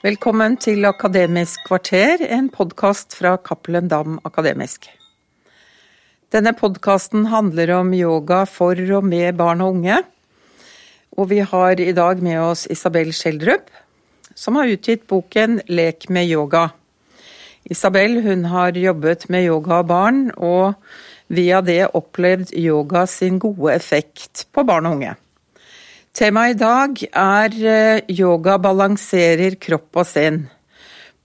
Velkommen til Akademisk kvarter, en podkast fra Cappelen Dam Akademisk. Denne podkasten handler om yoga for og med barn og unge. Og vi har i dag med oss Isabel Schjelderup, som har utgitt boken Lek med yoga. Isabel hun har jobbet med yoga og barn, og via det opplevd yoga sin gode effekt på barn og unge. Temaet i dag er eh, yoga balanserer kropp og sinn,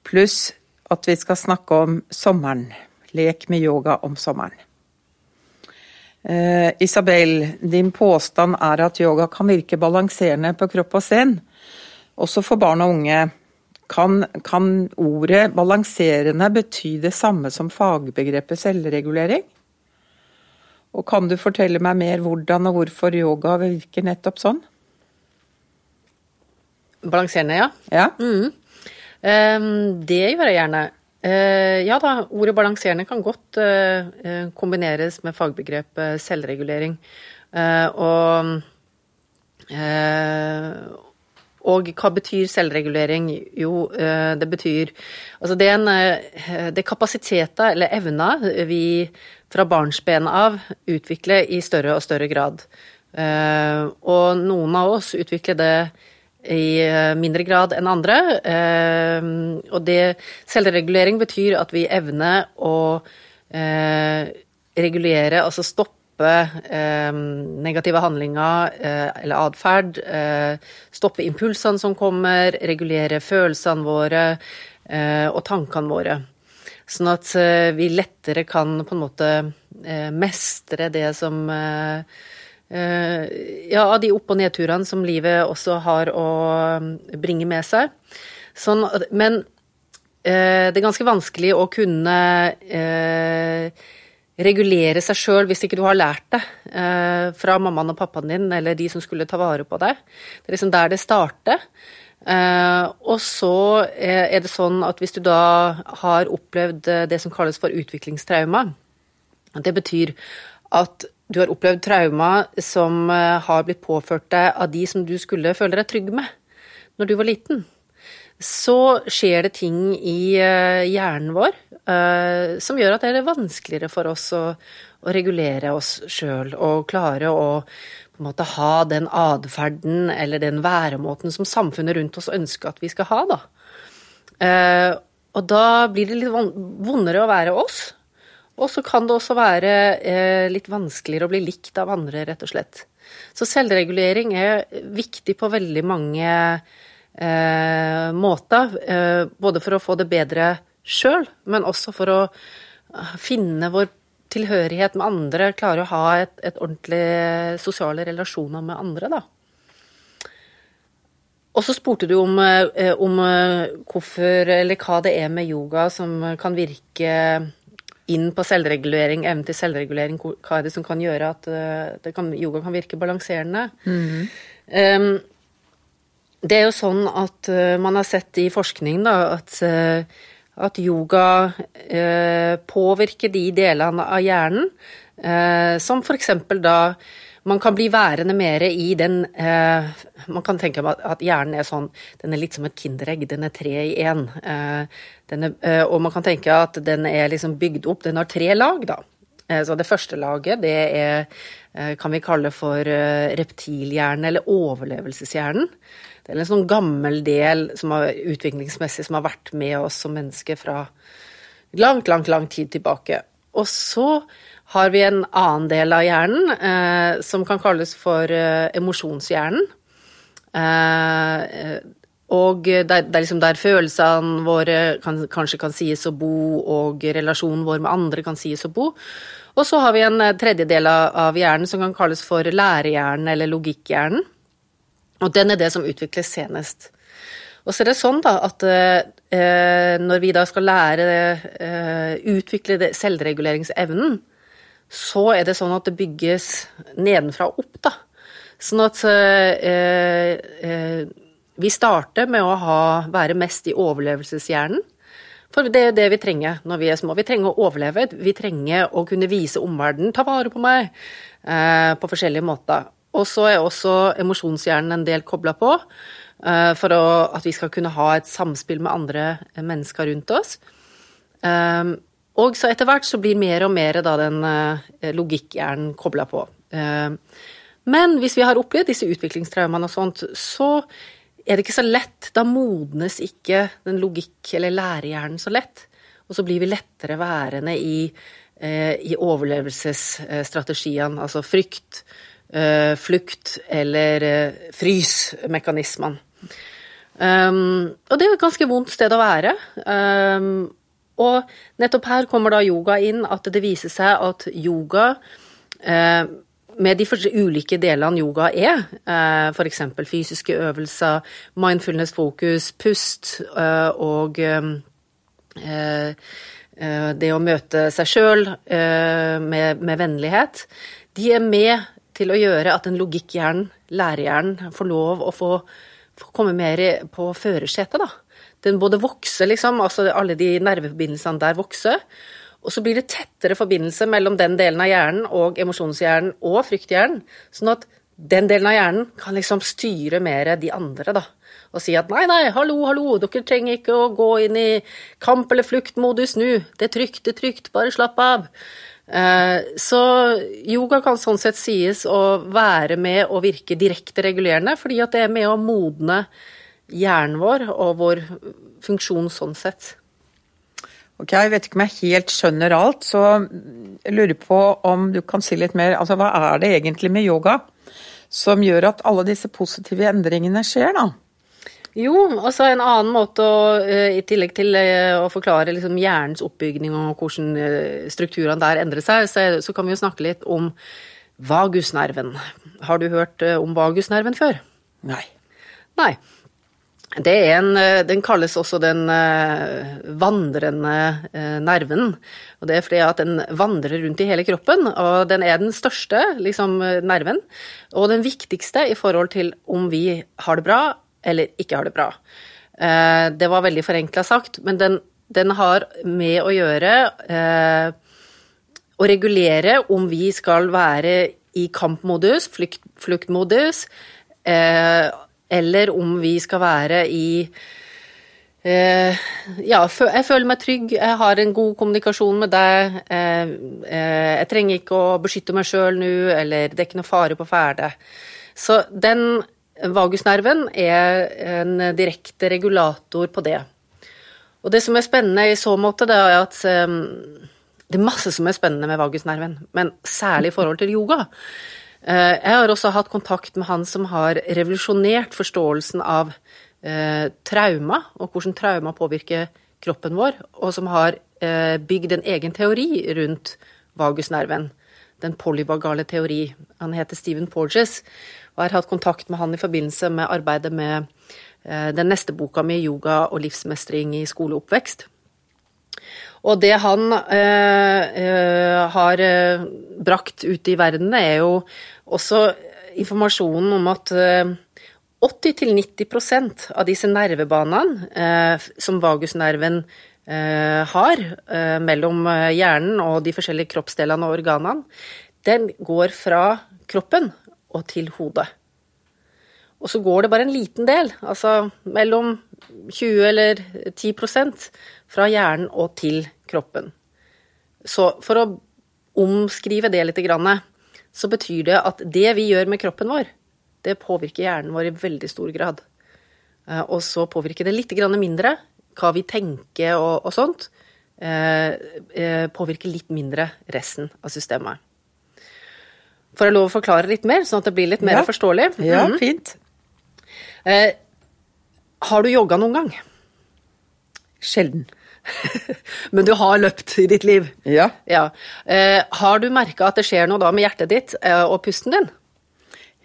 pluss at vi skal snakke om sommeren. Lek med yoga om sommeren. Eh, Isabel, din påstand er at yoga kan virke balanserende på kropp og sinn, også for barn og unge. Kan, kan ordet balanserende bety det samme som fagbegrepet selvregulering? Og kan du fortelle meg mer hvordan og hvorfor yoga virker nettopp sånn? Balanserende, ja. Ja. Mm. Um, det gjør jeg gjerne. Uh, ja da, ordet balanserende kan godt uh, kombineres med fagbegrepet selvregulering. Og og hva betyr selvregulering? Jo, det betyr Altså det er, en, det er kapasiteter eller evner vi fra barnsben av utvikler i større og større grad. Og noen av oss utvikler det i eh, mindre grad enn andre. Eh, og det selvregulering betyr at vi evner å eh, regulere, altså stoppe negative handlinger eller atferd. stoppe impulsene som kommer, regulere følelsene våre og tankene våre. Sånn at vi lettere kan på en måte mestre det som ja, av de opp- og nedturene som livet også har å um, bringe med seg. Sånn, men eh, det er ganske vanskelig å kunne eh, regulere seg sjøl hvis ikke du har lært det eh, fra mammaen og pappaen din eller de som skulle ta vare på deg. Det er liksom der det starter. Eh, og så er det sånn at hvis du da har opplevd det som kalles for utviklingstrauma, det betyr at du har opplevd trauma som eh, har blitt påført deg av de som du skulle føle deg trygg med når du var liten, så skjer det ting i eh, hjernen vår uh, som gjør at det er vanskeligere for oss å, å regulere oss sjøl og klare å på en måte ha den atferden eller den væremåten som samfunnet rundt oss ønsker at vi skal ha. Da. Og da blir det litt vondere å være oss. Og så kan det også være eh, litt vanskeligere å bli likt av andre, rett og slett. Så selvregulering er viktig på veldig mange eh, måter. Eh, både for å få det bedre sjøl, men også for å eh, finne vår tilhørighet med andre, klare å ha et, et ordentlig sosiale relasjoner med andre, da. Og så spurte du om, eh, om eh, hvorfor, eller hva det er med yoga som kan virke inn på selvregulering, evnen til selvregulering, hva er det som kan gjøre at uh, kan, yoga kan virke balanserende. Mm. Um, det er jo sånn at uh, man har sett i forskning da, at, uh, at yoga påvirker de delene av hjernen som f.eks. da man kan bli værende mer i den eh, Man kan tenke at hjernen er sånn Den er litt som et kinderegg. Den er tre i én. Eh, eh, og man kan tenke at den er liksom bygd opp Den har tre lag, da. Eh, så det første laget, det er eh, kan vi kalle for reptilhjernen, eller overlevelseshjernen. Det er en sånn gammel del som har, utviklingsmessig som har vært med oss som mennesker fra langt, langt, lang tid tilbake. Og så har vi en annen del av hjernen eh, som kan kalles for eh, emosjonshjernen. Eh, og det er, liksom der følelsene våre kan, kanskje kan sies å bo, og relasjonen vår med andre kan sies å bo. Og så har vi en tredjedel av, av hjernen som kan kalles for lærehjernen eller logikkhjernen. Og den er det som utvikles senest. Og så er det sånn da at eh, når vi da skal lære eh, utvikle selvreguleringsevnen, så er det sånn at det bygges nedenfra og opp, da. Sånn at eh, eh, vi starter med å ha, være mest i overlevelseshjernen. For det er det vi trenger når vi er små. Vi trenger å overleve. Vi trenger å kunne vise omverdenen 'ta vare på meg' eh, på forskjellige måter. og så er også emosjonshjernen en del kobla på. eh, For å, at vi skal kunne ha et samspill med andre mennesker rundt oss. Um, og så etter hvert så blir mer og mer da den uh, logikkhjernen kobla på. Um, men hvis vi har opplevd disse utviklingstraumene og sånt, så er det ikke så lett. Da modnes ikke den logikk- eller lærehjernen så lett. Og så blir vi lettere værende i, uh, i overlevelsesstrategiene, altså frykt, flukt eller frysmekanismene. Um, og det er jo et ganske vondt sted å være. Og nettopp her kommer da yoga inn, at det viser seg at yoga eh, med de ulike delene yoga er, eh, f.eks. fysiske øvelser, mindfulness fokus, pust eh, og eh, det å møte seg sjøl med, med, vennlighet, de er med til å gjøre at en logikkhjernen, lærerhjernen, får lov å få, få komme mer på førersetet, da den både vokser, liksom, altså alle de nerveforbindelsene der vokser. Og så blir det tettere forbindelse mellom den delen av hjernen og emosjonshjernen og frykthjernen. Sånn at den delen av hjernen kan liksom styre mer de andre, da. Og si at nei, nei, hallo, hallo, dere trenger ikke å gå inn i kamp- eller fluktmodus nå. Det er trygt, det er trygt, bare slapp av. Så yoga kan sånn sett sies å være med å virke direkte regulerende, fordi at det er med å modne hjernen vår og vår funksjon sånn sett. Ok, Jeg vet ikke om jeg helt skjønner alt, så jeg lurer på om du kan si litt mer. Altså, Hva er det egentlig med yoga som gjør at alle disse positive endringene skjer, da? Jo, altså en annen måte å, i tillegg til å forklare liksom hjernens oppbygning og hvordan strukturene der endrer seg, så, kan vi jo snakke litt om vagusnerven. Har du hørt om vagusnerven før? Nei. Nei. Det er en, den kalles også den vandrende nerven. Og det er fordi at den vandrer rundt i hele kroppen, og den er den største liksom, nerven. Og den viktigste i forhold til om vi har det bra eller ikke har det bra. Det var veldig forenkla sagt, men den, den, har med å gjøre å regulere om vi skal være i kampmodus, flykt, fluktmodus, eller om vi skal være i eh, Ja, jeg føler meg trygg, jeg har en god kommunikasjon med deg. Eh, eh, jeg trenger ikke å beskytte meg sjøl nå, eller det er ikke noe fare på ferde. Så den vagusnerven er en direkte regulator på det. Og det som er spennende i så måte, det er at det er masse som er spennende med vagusnerven, men særlig i forhold til yoga. Jeg har også hatt kontakt med han som har revolusjonert forståelsen av eh, trauma, og hvordan trauma påvirker kroppen vår, og som har eh, bygd en egen teori rundt vagusnerven. Den polyvagale teori. Han heter Stephen Porges, og har hatt kontakt med han i forbindelse med arbeidet med eh, den neste boka mi, 'Yoga og livsmestring i skoleoppvekst'. Og det han eh, har brakt ut i verden, er jo også informasjonen om at 80-90% av disse nervebanene eh, som vagusnerven eh, har eh, mellom hjernen og de forskjellige kroppsdelene og organene, den går fra kroppen og til hodet. Og så går det bare en liten del, altså mellom 20 eller 10% fra hjernen og til kroppen. Så for å omskrive det litt, så betyr det at det vi gjør med kroppen vår, det påvirker hjernen vår i veldig stor grad. Og så påvirker det litt mindre hva vi tenker og, og sånt. Påvirker litt mindre resten av systemet. Får jeg lov å forklare litt mer, sånn at det blir litt mer ja. forståelig? Ja, fint. Har du jogga noen gang? Sjelden. Men du har løpt i ditt liv? Ja. ja. Eh, har du merka at det skjer noe da med hjertet ditt eh, og pusten din?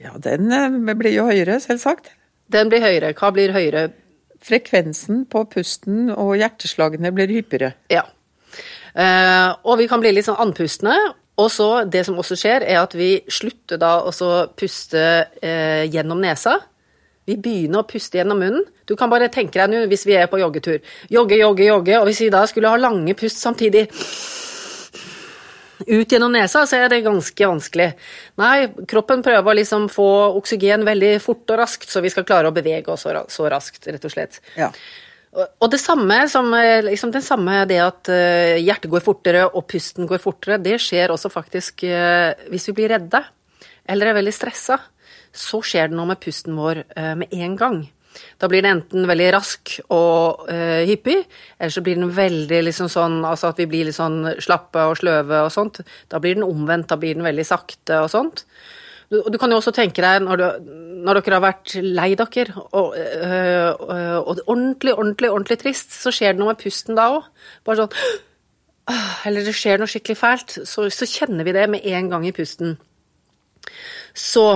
Ja, den eh, blir jo høyere, selvsagt. Den blir høyere. Hva blir høyere? Frekvensen på pusten og hjerteslagene blir hyppigere. Ja. Eh, og vi kan bli litt sånn andpustne. Og så, det som også skjer, er at vi slutter da å puste eh, gjennom nesa. Vi begynner å puste gjennom munnen. Du kan bare tenke deg nå hvis vi er på joggetur. Jogge, jogge, jogge. Og hvis vi da skulle ha lange pust samtidig ut gjennom nesa, så er det ganske vanskelig. Nei, kroppen prøver å liksom få oksygen veldig fort og raskt, så vi skal klare å bevege oss så raskt, rett og slett. Ja. Og det samme som liksom det samme det at eh, hjertet går fortere og pusten går fortere, det skjer også faktisk eh, hvis vi blir redde eller er veldig stressa. Så skjer det noe med pusten vår eh, med en gang. Da blir den enten veldig rask og uh, hyppig, eller så blir den veldig liksom sånn altså at vi blir litt sånn slappe og sløve og sånt. Da blir den omvendt, da blir den veldig sakte og sånt. Du, du kan jo også tenke deg når, du, når dere har vært lei dere og, øh, og, ordentlig, ordentlig, ordentlig trist, så skjer det noe med pusten da òg. Bare sånn Eller det skjer noe skikkelig fælt, så, så, kjenner vi det med en gang i pusten. Så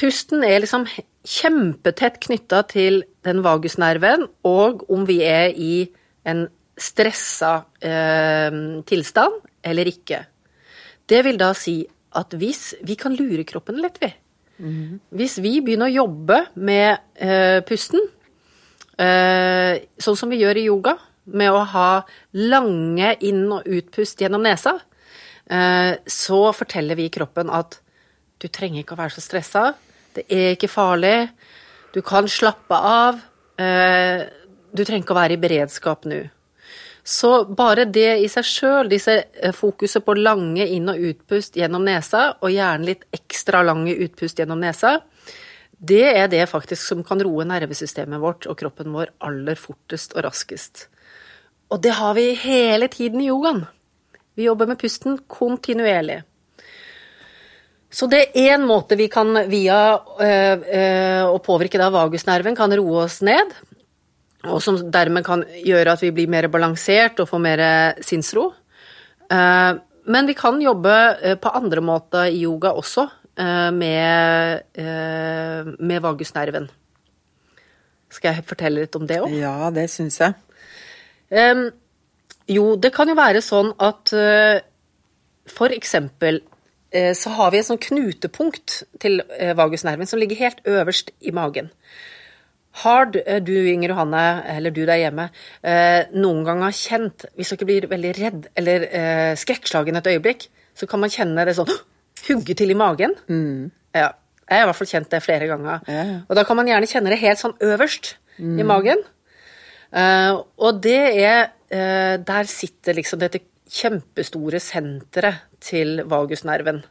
pusten er liksom kjempetett knytta til den vagusnerven, og om vi er i en stressa eh, tilstand eller ikke. Det vil da si at hvis vi kan lure kroppen litt, vi. Mm. Hvis vi begynner å jobbe med eh, pusten, eh, sånn som vi gjør i yoga, med å ha lange inn- og utpust gjennom nesa, eh, så forteller vi kroppen at du trenger ikke å være så stressa det er ikke farlig. Du kan slappe av. Eh, du trenger ikke å være i beredskap nå. Så bare det i seg sjøl, disse eh, fokuset på lange inn- og utpust gjennom nesa, og gjerne litt ekstra lange utpust gjennom nesa, det er det faktisk som kan roe nervesystemet vårt og kroppen vår aller fortest og raskest. Og det har vi hele tiden i yogaen. Vi jobber med pusten kontinuerlig. Så det er én måte vi kan via øh, øh, å påvirke da vagusnerven kan roe oss ned, og som dermed kan gjøre at vi blir mer balansert og får mer sinnsro. Uh, men vi kan jobbe på andre måter i yoga også, uh, med, uh, med vagusnerven. Skal jeg fortelle litt om det òg? Ja, det syns jeg. Um, jo, det kan jo være sånn at for eksempel Eh, så har vi et sånn knutepunkt til eh, vagusnerven som ligger helt øverst i magen. Har eh, du, Inger Johanne, eller du der hjemme, noen gang har kjent Hvis dere blir veldig redd eller skrekkslagen et øyeblikk, så kan man kjenne det sånn hugge til i magen. Mm. Ja. Jeg har i hvert fall kjent det flere ganger. Ja. Og da kan man gjerne kjenne det helt sånn øverst mm. i magen. og det er Der sitter liksom dette kjempestore senteret til vagusnerven.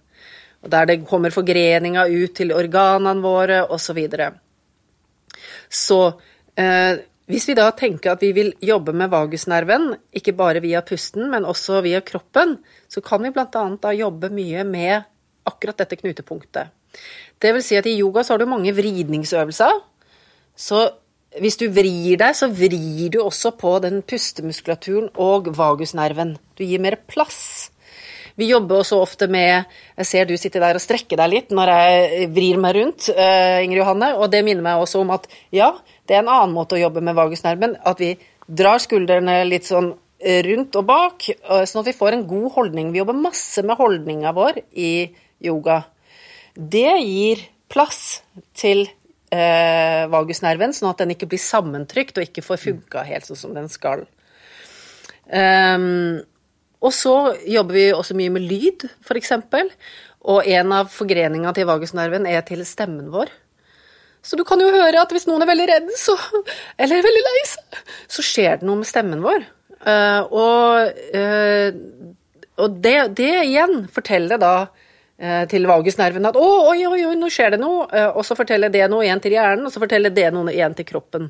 Og der det kommer forgreninger ut til organene våre, osv. Så, videre. så eh, hvis vi da tenker at vi vil jobbe med vagusnerven, ikke bare via pusten, men også via kroppen, så kan vi bl.a. da jobbe mye med akkurat dette knutepunktet. Det vil si at i yoga så har du mange vridningsøvelser. Så hvis du vrir deg, så vrir du også på den pustemuskulaturen og vagusnerven. Du gir mer plass. Vi jobber også ofte med Jeg ser du sitter der og strekker deg litt når jeg vrir meg rundt, uh, Ingrid Johanne, og det minner meg også om at ja, det er en annen måte å jobbe med vagusnerven. At vi drar skuldrene litt sånn eh, rundt og bak, sånn at vi får en god holdning. Vi jobber masse med holdninga vår i yoga. Det gir plass til eh, vagusnerven, sånn at den ikke blir sammentrykt og ikke får funka helt sånn som den skal. Um, og så jobber vi også mye med lyd, f.eks. Og en av forgreningene til vagusnerven er til stemmen vår. Så du kan jo høre at hvis noen er veldig redd, så, eller veldig lei seg, så skjer det noe med stemmen vår. Uh, og, uh, og det, det, igjen forteller da til vagusnerven at 'Å, oi, oi, oi, nå skjer det noe', og så forteller det noe igjen til hjernen, og så forteller det noe igjen til kroppen.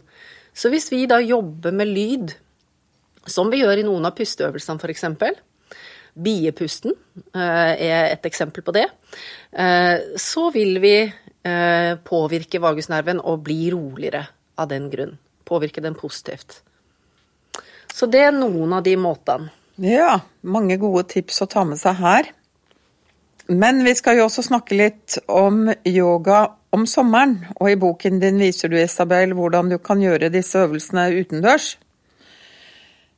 Så hvis vi da jobber med lyd som vi gjør i noen av pusteøvelsene, f.eks. Biepusten eh, er et eksempel på det. Eh, så vil vi eh, påvirke vagusnerven og bli roligere av den grunn. Påvirke den positivt. Så det er noen av de måtene. Ja, mange gode tips å ta med seg her. Men vi skal jo også snakke litt om yoga om sommeren. Og i boken din viser du, Isabel, hvordan du kan gjøre disse øvelsene utendørs.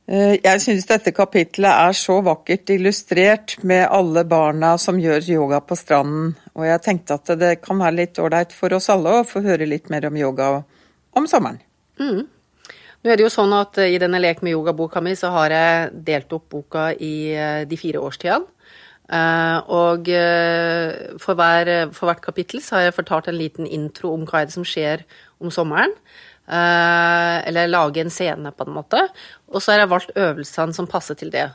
Eh, jeg synes dette kapitlet er så vakkert illustrert med alle barna som gjør yoga på stranden, og jeg tenkte at det kan være litt ålreit for oss alle å få høre litt mer om yoga om sommeren. Mm. Nå er det jo sånn at i denne Lek med yoga-boka mi, så har jeg delt opp boka i de fire årstidene. Og for, hver, for hvert kapittel så har jeg fortalt en liten intro om hva er det som skjer om sommeren. Eller lage en scene, på en måte. Og så har jeg valgt øvelsene som passer til det.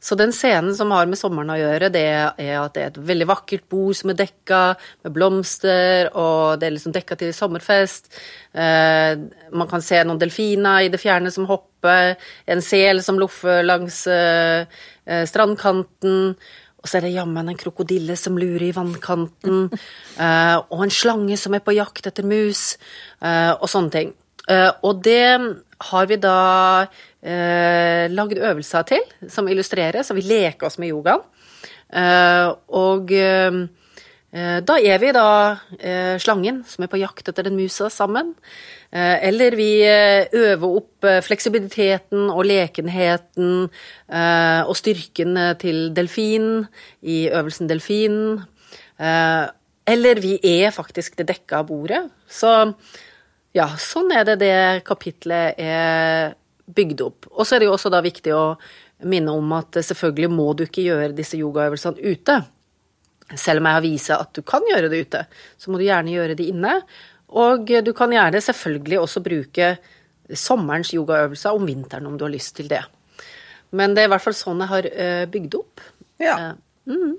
Så den scenen som har med sommeren å gjøre, det er at det er et veldig vakkert bord som er dekka med blomster, og det er liksom dekka til sommerfest. Eh, man kan se noen delfiner i det fjerne som hopper, en sel som loffer langs eh, eh, strandkanten. Og så er det jammen en krokodille som lurer i vannkanten, og en slange som er på jakt etter mus, og sånne ting. og det har vi da eh, lagd øvelser til som illustrerer, så vi leker oss med yogaen. Eh, og eh, da er vi da eh, slangen som er på jakt etter den musa sammen. Eh, eller vi eh, øver opp fleksibiliteten og lekenheten og styrken til delfinen i øvelsen delfinen. eller vi er faktisk det dekka bordet. Så ja, sånn er det det kapitlet er bygd opp. Og så er det jo også da viktig å minne om at selvfølgelig må du ikke gjøre disse yogaøvelsene ute. Selv om jeg har vist at du kan gjøre det ute, så må du gjerne gjøre det inne. Og du kan gjerne selvfølgelig også bruke sommerens yogaøvelser om vinteren om du har lyst til det. Men det er i hvert fall sånn jeg har eh, bygd opp. Ja. Eh, mm.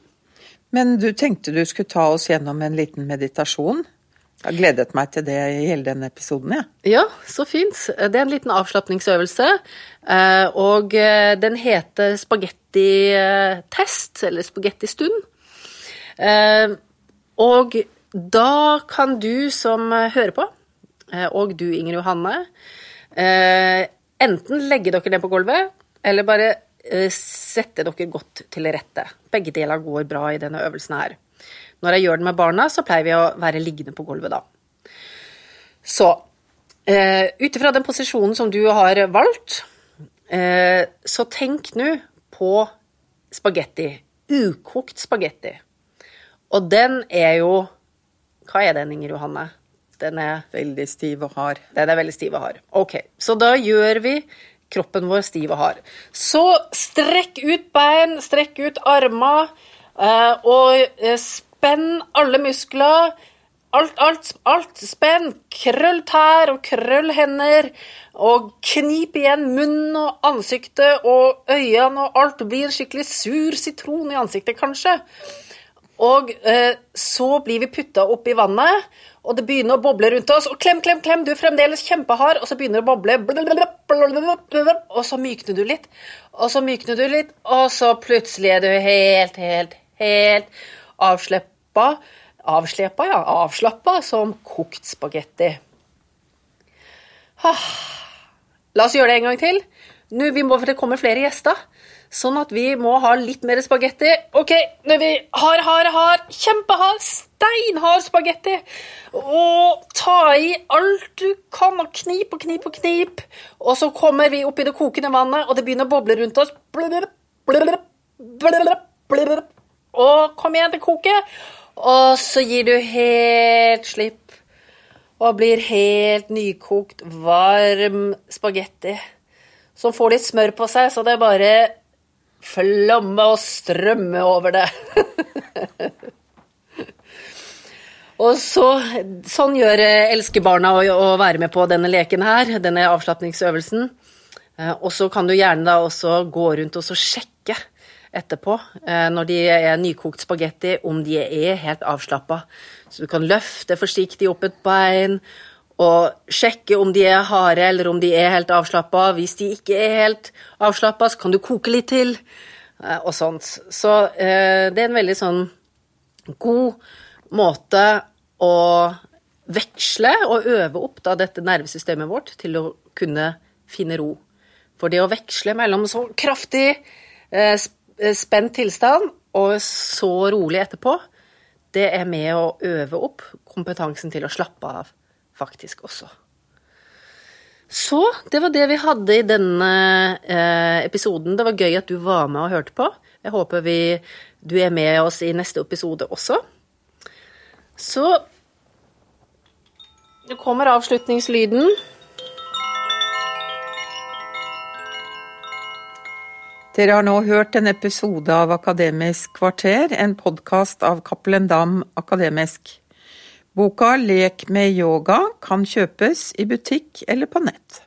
Men du tenkte du skulle ta oss gjennom en liten meditasjon? Jeg har gledet meg til det i hele denne episoden, jeg. Ja. ja, så fint. Det er en liten avslapningsøvelse. Eh, og den heter spagettitest, eller spagettistund. Eh, og da kan du som hører på, og du Inger Johanne, enten legge dere ned på gulvet, eller bare sette dere godt til rette. Begge deler går bra i denne øvelsen her. Når jeg gjør det med barna, så pleier vi å være liggende på gulvet da. Så eh, ut ifra den posisjonen som du har valgt, eh, så tenk nå på spagetti. Ukokt spagetti. Og den er jo Hva er den, Inger Johanne? Den er Veldig stiv og hard. Den er veldig stiv og hard. Ok, så da gjør vi kroppen vår stiv og hard. Så strekk ut bein, strekk ut armer, eh, og eh, Spenn alle muskler. Alt, alt, alt. Spenn. Krøll tær og krøll hender. Og knip igjen munnen og ansiktet og øynene, og alt blir skikkelig sur sitron i ansiktet, kanskje. Og eh, så blir vi putta oppi vannet, og det begynner å boble rundt oss. Og klem, klem, klem, du er fremdeles kjempehard, og så begynner det å boble. Og så mykner du litt, og så mykner du litt, og så plutselig er du helt, helt, helt avslappa, avslepa, ja, avslappa som kokt spagetti. La oss gjøre det en gang til. Nå, vi må, for Det kommer flere gjester, sånn at vi må ha litt mer spagetti. OK, når vi har, har, har, kjempehard, steinhard spagetti, og ta i alt du kan, og knip og knip og knip, og så kommer vi opp i det kokende vannet, og det begynner å boble rundt oss. Og kom igjen, det koker. Og så gir du helt slipp og blir helt nykokt, varm spagetti som får litt smør på seg, så det bare flamme og strømme over det. og så, sånn gjør elskebarna å, å være med på denne leken her, denne avslapningsøvelsen. Eh, og så kan du gjerne da også gå rundt og sjekke etterpå, eh, når de er nykokt spagetti, om de er helt avslappa. Så du kan løfte forsiktig opp et bein og sjekke om de er harde eller om de er helt avslappa. Hvis de ikke er helt avslappa, så kan du koke litt til, eh, og sånt. Så eh, det er en veldig sånn god måte å veksle og øve opp da, dette nervesystemet vårt til å kunne finne ro. For det å veksle mellom så kraftig eh, spent tilstand og så rolig etterpå, det er med å øve opp kompetansen til å slappe av, faktisk også. Så det var det vi hadde i denne eh, episoden. Det var gøy at du var med og hørte på. Jeg håper vi, du er med oss i neste episode også. Så Nå kommer avslutningslyden. Dere har nå hørt en episode av Akademisk kvarter, en podkast av Cappelen Dam Akademisk. Boka Lek med yoga kan kjøpes i butikk eller på nett.